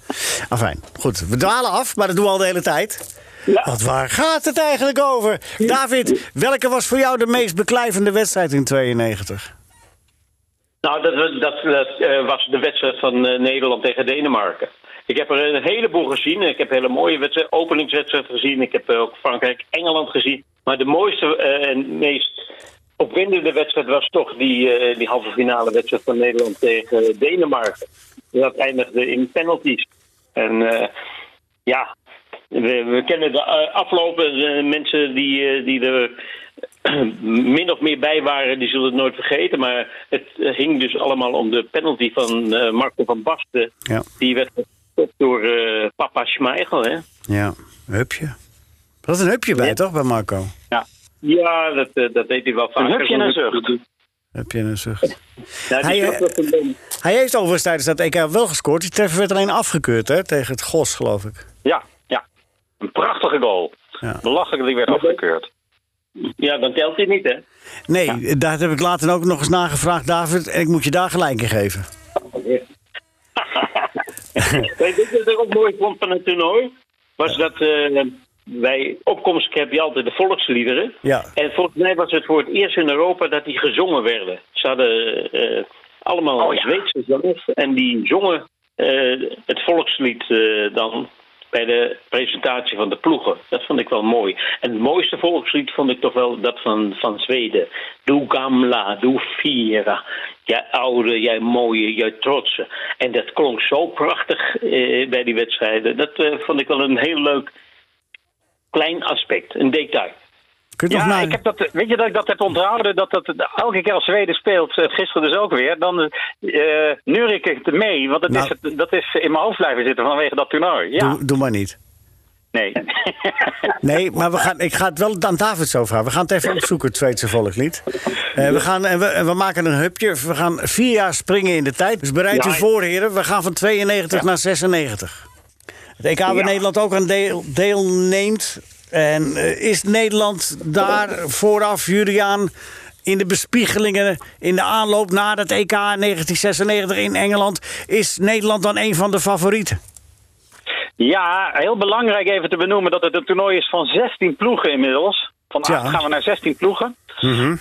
Afijn, goed. We dwalen af, maar dat doen we al de hele tijd. Want waar gaat het eigenlijk over? David, welke was voor jou de meest beklijvende wedstrijd in 92? Nou, dat, was- dat, dat eh, was de wedstrijd van eh, Nederland tegen Denemarken. Ik heb er een heleboel gezien. Ik heb hele mooie wedstrijd, openingswedstrijden gezien. Ik heb eh, ook Frankrijk-Engeland gezien. Maar de mooiste en meest opwindende wedstrijd was toch die, die halve finale wedstrijd van Nederland tegen Denemarken. Dat eindigde in penalties. En ja, we, we kennen de eh, aflopen. De mensen die, eh, die er <clears throat> min of meer bij waren, die zullen het nooit vergeten. Maar het eh, ging dus allemaal om de penalty van eh, Marco van Basten. Ja. Die werd gestopt door eh, papa Schmeichel. Hè? Ja, hupje. Er was een hupje bij, Ja. toch, bij Marco? Ja, dat, eh, dat deed hij wel vaker. hupje en een zucht. Hupje en een zucht. Ja, Hij, eh, een- Hij heeft overigens tijdens dat EK wel gescoord. Die treffer werd alleen afgekeurd, hè, tegen het Gos, geloof ik. Ja, ja. Een prachtige goal. Ja. Belachelijk dat die werd afgekeurd. ja, dan telt hij niet, hè? Nee, daar heb ik later ook nog eens nagevraagd, David. En ik moet je daar gelijk in geven. <laughs> Weet je wat ik ook mooi vond van het toernooi? Was dat eh, bij opkomst heb je altijd de volksliederen. Ja. En volgens mij was het voor het eerst in Europa dat die gezongen werden. Ze hadden eh, allemaal Oh, ja. Zweedse zangers en die zongen eh, het volkslied eh, dan bij de presentatie van de ploegen. Dat vond ik wel mooi. En het mooiste volkslied vond ik toch wel dat van, van Zweden. Doe gamla, doe fiera. Jij oude, jij mooie, jij trotse. En dat klonk zo prachtig eh, bij die wedstrijden. Dat eh, vond ik wel een heel leuk klein aspect, een detail. Kun je Ja, naar... ik heb dat, weet je dat ik dat heb onthouden? Dat dat elke keer als Zweden speelt, eh, gisteren dus ook weer, dan eh neur ik het mee. Want het Nou. is, het- dat is in mijn hoofd blijven zitten vanwege dat toernooi. Ja, doe, doe maar niet. nee. <laughs> Nee, maar we gaan, ik ga het wel aan David zo vragen. We gaan het even opzoeken, het Zweedse volkslied. Eh, we, gaan, en we, we maken een hupje. We gaan vier jaar springen in de tijd. Dus bereid u Ja. voor, heren. We gaan van 92 naar 96. Het EK waar Ja. Nederland ook aan deel, deelneemt. En eh, is Nederland daar vooraf, Juliaan, in de bespiegelingen... in de aanloop naar het EK 1996 in Engeland... is Nederland dan een van de favorieten? Ja, heel belangrijk even te benoemen dat het een toernooi is van 16 ploegen inmiddels. Van Ja. 8 gaan we naar 16 ploegen.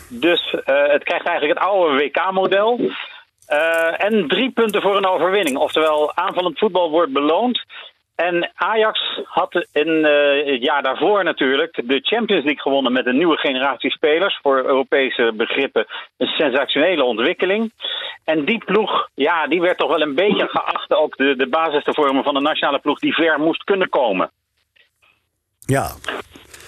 Dus eh, het krijgt eigenlijk het oude WK-model. Eh, en drie punten voor een overwinning. Oftewel, aanvallend voetbal wordt beloond. En Ajax had in eh, het jaar daarvoor natuurlijk de Champions League gewonnen met een nieuwe generatie spelers. Voor Europese begrippen een sensationele ontwikkeling. En die ploeg, ja, die werd toch wel een beetje geacht ook de, de basis te vormen van een nationale ploeg die ver moest kunnen komen. Ja,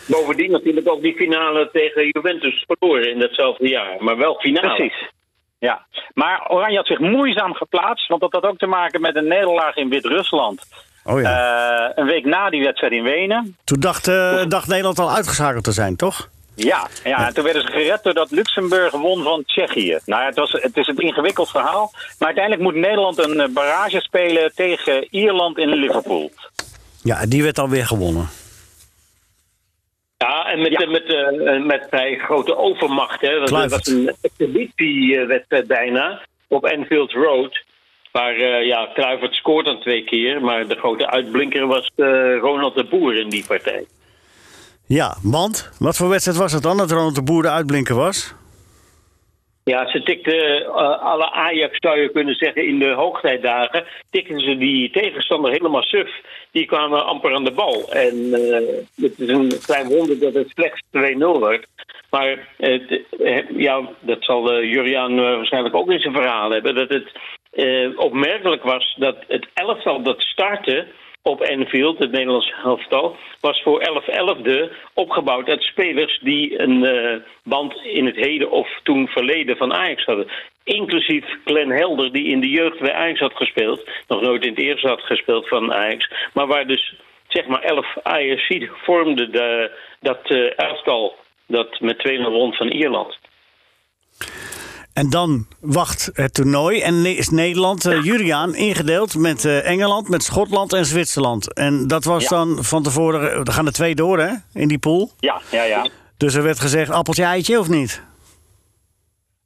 Bovendien natuurlijk ook die finale tegen Juventus verloren in datzelfde jaar. Maar wel finale. Precies. Ja, maar Oranje had zich moeizaam geplaatst, want dat had ook te maken met een nederlaag in Wit-Rusland. Oh ja. Eh, een week na die wedstrijd in Wenen. Toen dacht, eh, dacht Nederland al uitgeschakeld te zijn, toch? Ja, ja, en toen werden ze gered doordat Luxemburg won van Tsjechië. Nou, ja, het, was, het is een ingewikkeld verhaal. Maar uiteindelijk moet Nederland een eh, barrage spelen tegen Ierland in Liverpool. Ja, die werd alweer gewonnen. Ja, en met, Ja. met, met vrij grote overmacht. Hè, want het Kluivert. was een exhibitiewedstrijd bijna op Enfield Road. Waar uh, ja, Kluivert scoort dan twee keer. Maar de grote uitblinker was eh, Ronald de Boer in die partij. Ja, want wat voor wedstrijd was het dan dat Ronald de Boer de uitblinker was? Ja, ze tikten eh, alle Ajax, zou je kunnen zeggen, in de hoogtijdagen. tikten ze die tegenstander helemaal suf. Die kwamen amper aan de bal. En het is een klein wonder dat het slechts 2-0 werd. Maar het, ja, dat zal eh, Juriaan waarschijnlijk ook in zijn verhaal hebben. Dat het eh, opmerkelijk was dat het elftal dat startte op Enfield, het Nederlands elftal, was voor 11-11 opgebouwd uit spelers die een eh, band in het heden of toen verleden van Ajax hadden. Inclusief Glenn Helder, die in de jeugd bij Ajax had gespeeld. Nog nooit in het eerste had gespeeld van Ajax. Maar waar dus zeg maar 11 Ajax vormde de, dat eh, elftal dat met 2-0 won van Ierland. En dan wacht het toernooi en is Nederland, eh Juriaan, ingedeeld met eh, Engeland, met Schotland en Zwitserland. En dat was Ja. dan van tevoren, er gaan er twee door hè, in die pool. Ja, ja, ja. Dus er werd gezegd appeltje eitje of niet?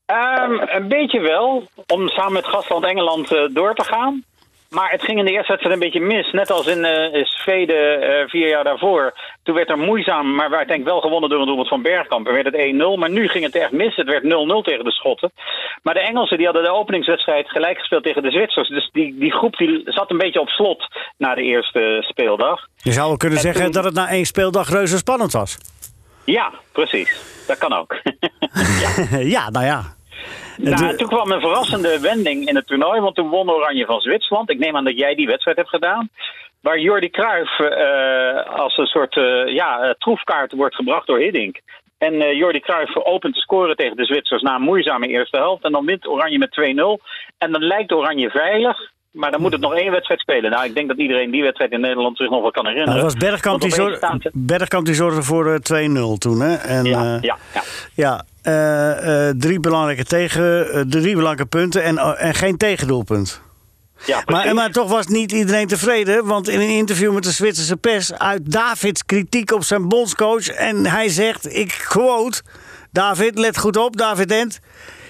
Ehm, een beetje wel, om samen met gastland Engeland eh, door te gaan. Maar het ging in de eerste wedstrijd een beetje mis. Net als in eh Zweden eh, vier jaar daarvoor. Toen werd er moeizaam, maar werd denk ik wel gewonnen door een doelpunt van Bergkamp. En werd het 1-0, maar nu ging het echt mis. Het werd 0-0 tegen de Schotten. Maar de Engelsen die hadden de openingswedstrijd gelijk gespeeld tegen de Zwitsers. Dus die, die groep die zat een beetje op slot na de eerste speeldag. Je zou wel kunnen En zeggen toen- dat het na één speeldag reuze spannend was. Ja, precies. Dat kan ook. <laughs> <laughs> ja, nou ja. Nou, De- toen kwam een verrassende wending in het toernooi, want toen won Oranje van Zwitserland. Ik neem aan dat jij die wedstrijd hebt gedaan. Waar Jordi Cruijff eh, als een soort eh, ja, eh, troefkaart wordt gebracht door Hiddink. En eh, Jordi Cruijff opent te scoren tegen de Zwitsers na een moeizame eerste helft. En dan wint Oranje met 2-0. En dan lijkt Oranje veilig. Maar dan moet het nog één wedstrijd spelen. Nou, ik denk dat iedereen die wedstrijd in Nederland zich nog wel kan herinneren. Nou, dat was Bergkamp die, Bergkamp die zorgde voor eh, 2-0 toen. Hè? En, Ja, eh, ja, ja. ja eh, eh, drie belangrijke tegen, eh, drie belangrijke punten en, eh, en geen tegendoelpunt. ja Maar, maar toch was niet iedereen tevreden. Want in een interview met de Zwitserse pers uit Davids kritiek op zijn bondscoach. En hij zegt, ik quote, David, let goed op, David Dent.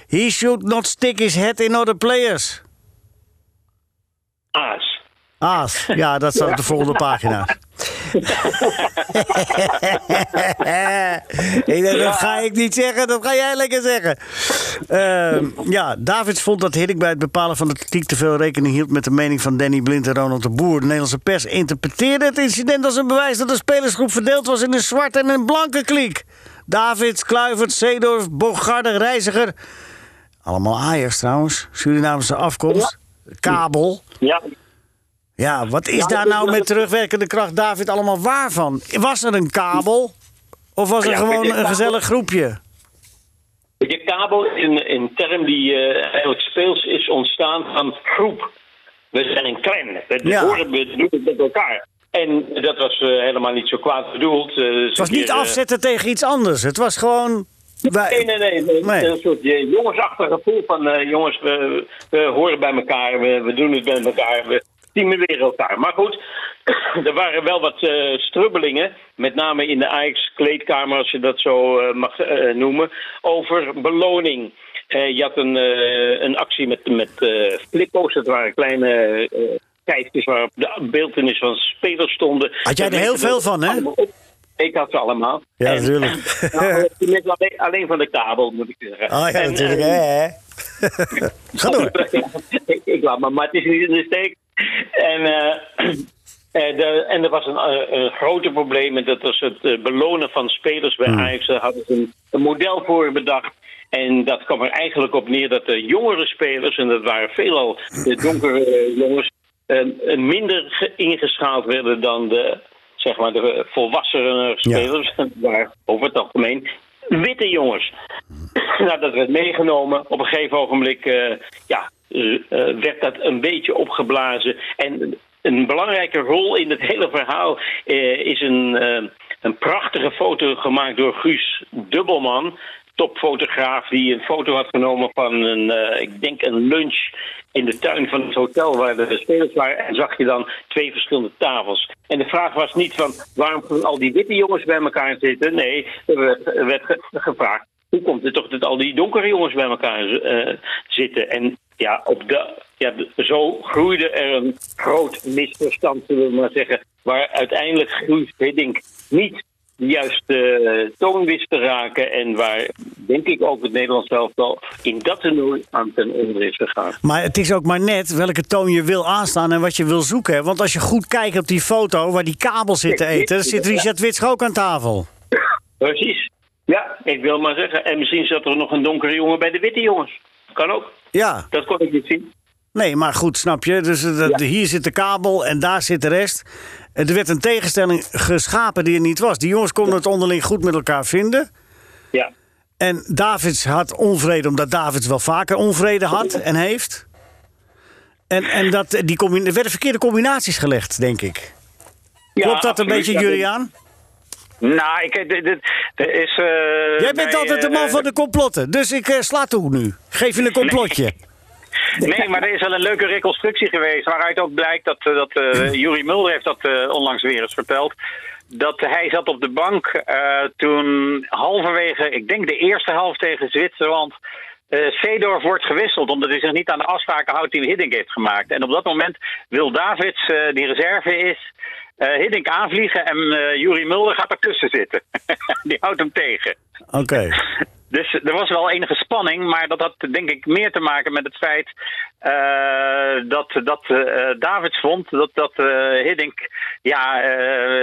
He should not stick his head in other players. Aas. Aas, ja, dat staat op de volgende pagina. <laughs> ik denk, dat ga ik niet zeggen, dat ga jij lekker zeggen. Ehm, ja, Davids vond dat Hiddink bij het bepalen van de tactiek te veel rekening hield met de mening van Danny Blind en Ronald de Boer. De Nederlandse pers interpreteerde het incident als een bewijs dat de spelersgroep verdeeld was in een zwarte en een blanke kliek. Davids, Kluivert, Seedorf, Bogarde, Reiziger. Allemaal Ajax trouwens, Surinaamse afkomst. Kabel. Ja, Ja, wat is daar nou met terugwerkende kracht, David, allemaal waar van? Was er een kabel? Of was er Ja, gewoon een gezellig groepje? Je kabel is een, term die eh, eigenlijk speels is ontstaan van groep. We zijn een clan. We Ja. horen, we doen het met elkaar. En dat was eh, helemaal niet zo kwaad bedoeld. Eh, Het was niet afzetten tegen iets anders. Het was gewoon... wij- Nee, nee, nee. Een soort eh, jongensachtig gevoel van... eh, jongens, we, we horen bij elkaar. We, we doen het met elkaar. We stimuleren elkaar. Maar goed, <clears throat> er waren wel wat eh, strubbelingen. Met name in de Ajax-kleedkamer, als je dat zo mag noemen. Over beloning. Je had een, een actie met, met flippo's. Dat waren kleine... kijkjes waarop de beeldenis van spelers stonden. Had jij er heel veel van, hè? Ik had ze allemaal. Ja, En- natuurlijk. <laughs> nou, alleen, alleen van de kabel, moet ik zeggen. Oh ja, En, natuurlijk. eh, hè. <laughs> Ga door. ik, ik laat het is niet in de steek. En, eh, Eh, de, en er was een, een groter probleem en dat was het belonen van spelers bij Ajax. Daar hadden ze een, een model voor bedacht. En dat kwam er eigenlijk op neer dat de jongere spelers, en dat waren veelal de donkere jongens, minder ge- ingeschaald werden dan de, zeg maar, de volwassene spelers. <laughs> Waar over het algemeen witte jongens. <clears throat> nou, dat werd meegenomen. Op een gegeven ogenblik eh, ja, eh, eh, werd dat een beetje opgeblazen. En een belangrijke rol in het hele verhaal is een, een prachtige foto gemaakt door Guus Dubbelman. Topfotograaf die een foto had genomen van een, ik denk een lunch in de tuin van het hotel waar de spelers waren. En zag je dan twee verschillende tafels. En de vraag was niet van waarom al die witte jongens bij elkaar zitten. Nee, er werd, er werd ge- gevraagd hoe komt het toch dat al die donkere jongens bij elkaar eh, zitten? En ja, op de, ja, zo groeide er een groot misverstand, zullen we maar zeggen. Waar uiteindelijk Guus Hiddink niet de juiste toon wist te raken. En waar, denk ik, ook het Nederlands elftal in dat toernooi aan ten onder is gegaan. Maar het is ook maar net welke toon je wil aanstaan en wat je wil zoeken. Want als je goed kijkt op die foto waar die kabel zit te eten, dan zit Richard Wits ook aan tafel. Precies. Ja, ik wil maar zeggen. En misschien zat er nog een donkere jongen bij de witte jongens. Kan ook. Ja, Dat kon ik niet zien. Nee, maar goed, snap je? Dus eh, hier zit de kabel en daar zit de rest. Eh, Er werd een tegenstelling geschapen die er niet was. Die jongens konden het onderling goed met elkaar vinden. Ja. En Davids had onvrede, omdat Davids wel vaker onvrede had en heeft. En, en dat, die er werden verkeerde combinaties gelegd, denk ik. Ja, Klopt dat een beetje, Juliaan? Nou, ik, dit, dit, is... eh, Jij bent altijd de man eh, van de complotten, dus ik eh, sla toe nu. Geef je een <laughs> complotje. Nee, <laughs> maar er is wel een leuke reconstructie geweest. Waaruit ook blijkt dat, eh, dat eh <laughs> Juri Mulder heeft dat eh, onlangs weer eens verteld. Dat hij zat op de bank toen halverwege, ik denk de eerste helft tegen Zwitserland. Seedorf wordt gewisseld omdat hij zich niet aan de afspraken houdt die Hiddink heeft gemaakt. En op dat moment wil Davids, die reserve is, eh Hiddink aanvliegen en eh Juri Mulder gaat ertussen zitten. <laughs> die houdt hem tegen. Oké. <laughs> Dus er was wel enige spanning, maar dat had denk ik meer te maken met het feit eh, dat, dat Davids vond dat, dat eh, Hiddink ja,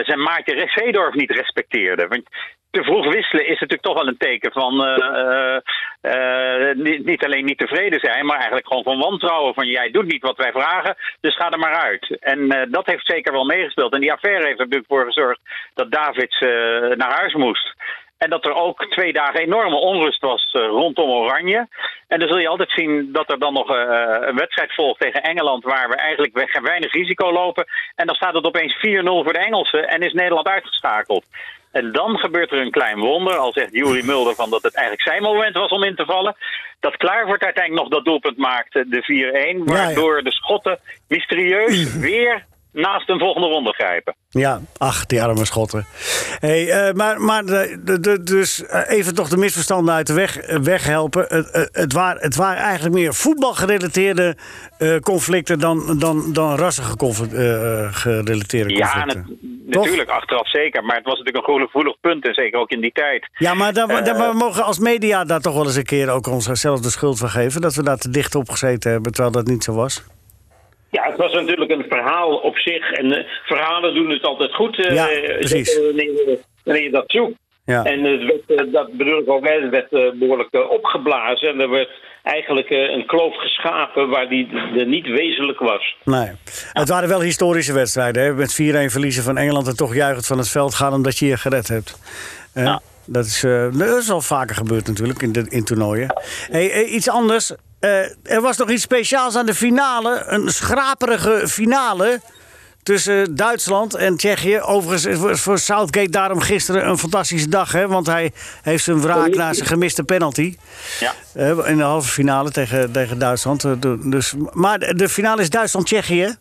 zijn maatje Seedorf niet respecteerde. Want te vroeg wisselen is natuurlijk toch wel een teken van eh, eh, eh, niet, niet alleen niet tevreden zijn, maar eigenlijk gewoon van wantrouwen. Van jij doet niet wat wij vragen, dus ga er maar uit. En dat heeft zeker wel meegespeeld. En die affaire heeft er natuurlijk voor gezorgd dat Davids naar huis moest. En dat er ook twee dagen enorme onrust was rondom Oranje. En dan zul je altijd zien dat er dan nog een wedstrijd volgt tegen Engeland... waar we eigenlijk we- weinig risico lopen. En dan staat het opeens 4-0 voor de Engelsen en is Nederland uitgeschakeld. En dan gebeurt er een klein wonder, al zegt Juri Mulder van dat het eigenlijk zijn moment was om in te vallen. Dat Kluivert uiteindelijk nog dat doelpunt maakte, de 4-1, waardoor de Schotten mysterieus <clears throat> weer naast een volgende ronde grijpen. Ja, ach, die arme schotten. Hey, eh, maar maar de, de, dus eh, even toch de misverstanden uit de weg eh, weghelpen. Het, het, het, waren, het waren eigenlijk meer voetbalgerelateerde conflicten dan, dan, dan rassige conf- gerelateerde Ja, conflicten. nat- natuurlijk, achteraf zeker. Maar het was natuurlijk een gevoelig punt, en zeker ook in die tijd. Ja, maar dan, dan- we mogen als media daar toch wel eens een keer ook onszelf de schuld van geven. Dat we daar te dicht op gezeten hebben, terwijl dat niet zo was. Ja, het was natuurlijk een verhaal op zich. En eh, verhalen doen het altijd goed. eh, Ja, precies. Wanneer, je- wanneer je dat zoekt. Ja. En het werd, eh, dat bedoel ik ook, het werd eh, behoorlijk eh, opgeblazen. En er werd eigenlijk een kloof geschapen waar die er niet wezenlijk was. Nee. Het waren wel historische wedstrijden. Hè? Met 4-1 verliezen van Engeland en toch juichend van het veld gaan omdat je je gered hebt. Eh, dat, is, dat is al vaker gebeurd natuurlijk in, de, in toernooien. Hey, iets anders. Eh, er was nog iets speciaals aan de finale. Een schraperige finale tussen Duitsland en Tsjechië. Overigens voor- Southgate daarom gisteren een fantastische dag. Hè? Want hij heeft zijn wraak na zijn gemiste penalty. Ja. Eh, in de halve finale tegen, tegen Duitsland. Eh, Dus, maar de finale is Duitsland-Tsjechië.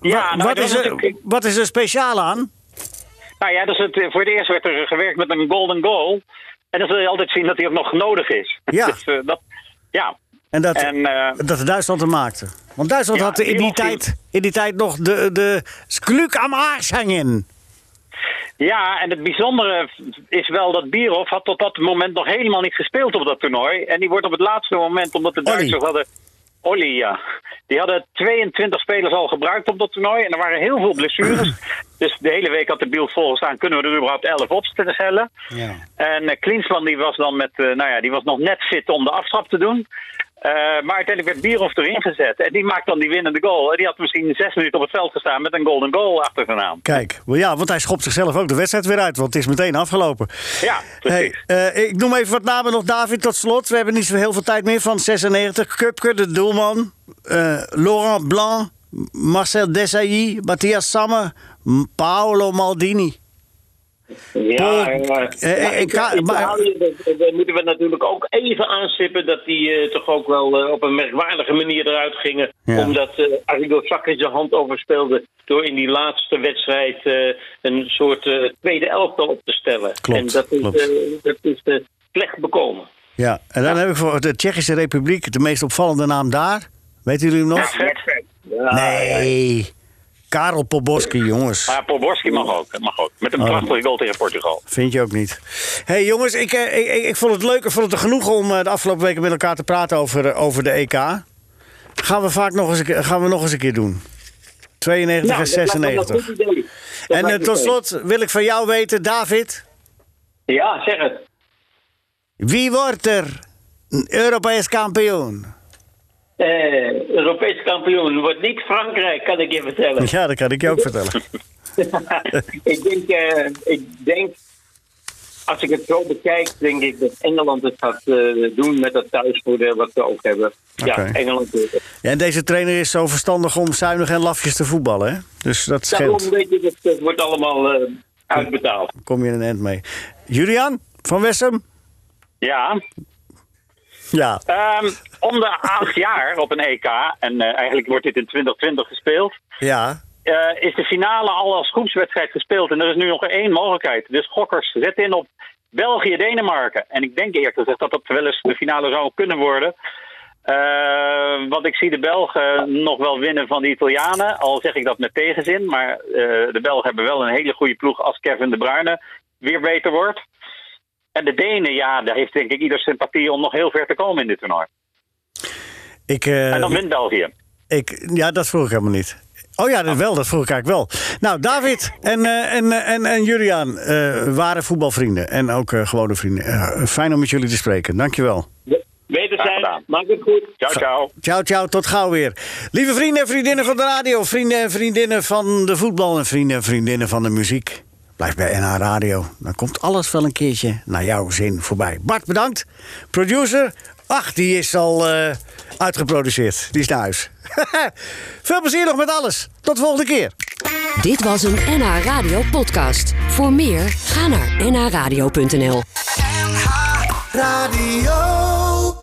Ja, nou, wat, is er, natuurlijk- wat is er speciaal aan? Nou ja, dus het, voor het eerst werd er gewerkt met een golden goal. En dan zul je altijd zien dat die ook nog nodig is. Ja. Dus, eh, dat, ja. En dat, En, eh, dat Duitsland hem maakte. Want Duitsland Ja, had in die, tijd, in die tijd nog de, de skluk am Arsch hangen. Ja, en het bijzondere is wel dat Bierhoff had tot dat moment nog helemaal niet gespeeld op dat toernooi. En die wordt op het laatste moment, omdat de. Duitsers hadden Olly, ja. Die hadden 22 spelers al gebruikt op dat toernooi. En er waren heel veel blessures. <clears throat> dus de hele week had de beeld volgestaan. Kunnen we er überhaupt 11 opstellen? Ja. En eh, Klinsman die was dan met, eh, nou ja, die was nog net fit om de aftrap te doen. Eh, maar uiteindelijk werd Bierhoff erin gezet. En die maakt dan die winnende goal. En die had misschien zes minuten op het veld gestaan met een golden goal achter zijn naam. Kijk, ja, want hij schopt zichzelf ook de wedstrijd weer uit. Want het is meteen afgelopen. Ja, Hey, precies. eh, ik noem even wat namen nog, David, tot slot. We hebben niet zo heel veel tijd meer van 96. Kupke, de doelman. eh, Laurent Blanc. Marcel Desailly. Matthias Sammer. Paolo Maldini. Ja, ja. eh, Ja, eh, maar- moeten we natuurlijk ook even aanstippen dat die eh, toch ook wel eh, op een merkwaardige manier eruit gingen. Ja. Omdat eh Arrigo Sacchi zijn hand overspeelde door in die laatste wedstrijd eh, een soort eh, tweede elftal op te stellen. Klopt, en dat is, eh, dat is eh, slecht bekomen. Ja, en dan heb ik voor de Tsjechische Republiek de meest opvallende naam daar. Weten jullie hem nog? Vet. Nee. Karel Poborski, jongens. Maar Poborski mag ook. Mag ook. Met een Oh. prachtige goal tegen Portugal. Vind je ook niet. hey, jongens, ik, eh, ik, ik, ik vond het leuk. Ik vond het een genoeg om eh, de afgelopen weken met elkaar te praten over, eh, over de EK. Gaan we vaak nog eens gaan we nog eens een keer doen. 92 Nou, en dat lijkt me een 96. goed idee. Dat En tot slot wil ik van jou weten, David. Ja, zeg het. Wie wordt er Europees kampioen? Eh, Europees kampioen wordt niet Frankrijk, kan ik je vertellen. Ja, dat kan ik je ook vertellen. <laughs> ik, denk, eh, ik denk, als ik het zo bekijk, denk ik dat Engeland het gaat eh, doen met dat thuisvoordeel wat ze ook hebben. Ja, Engeland doet het. Ja, en deze trainer is zo verstandig om zuinig en lafjes te voetballen, hè? Dus dat Daarom scheelt. weet je, dat, wordt allemaal eh, uitbetaald. Kom je een eind mee. Julian van Wessem? Ja, Ja. Ehm, om de acht jaar op een EK, en eh, eigenlijk wordt dit in 2020 gespeeld, Ja. eh, is de finale al als groepswedstrijd gespeeld. En er is nu nog één mogelijkheid. Dus gokkers, zet in op België-Denemarken. En ik denk eerlijk gezegd dat dat wel eens de finale zou kunnen worden. Eh, want ik zie de Belgen nog wel winnen van de Italianen. Al zeg ik dat met tegenzin. Maar eh, de Belgen hebben wel een hele goede ploeg als Kevin de Bruyne weer beter wordt. En de Denen, ja, daar heeft denk ik ieder sympathie om nog heel ver te komen in dit toernooi. Ik, eh, En dan wint België. ik, ja, dat vroeg ik helemaal niet. Oh ja, dat wel, dat vroeg ik eigenlijk wel. Nou, David en, eh, en, eh, en, en Julian eh, waren voetbalvrienden. En ook eh, gewone vrienden. Fijn om met jullie te spreken. Dankjewel. Weten Graag zijn, gedaan. maak het goed. Ciao, ciao. Ciao, ciao, tot gauw weer. Lieve vrienden en vriendinnen van de radio, vrienden en vriendinnen van de voetbal en vrienden en vriendinnen van de muziek. Blijf bij NH Radio. Dan komt alles wel een keertje naar jouw zin voorbij. Bart, bedankt. Producer, ach, die is al eh, uitgeproduceerd. Die is naar huis. <laughs> Veel plezier nog met alles. Tot de volgende keer. Dit was een NH Radio podcast. Voor meer, ga naar nhradio.nl. Radio.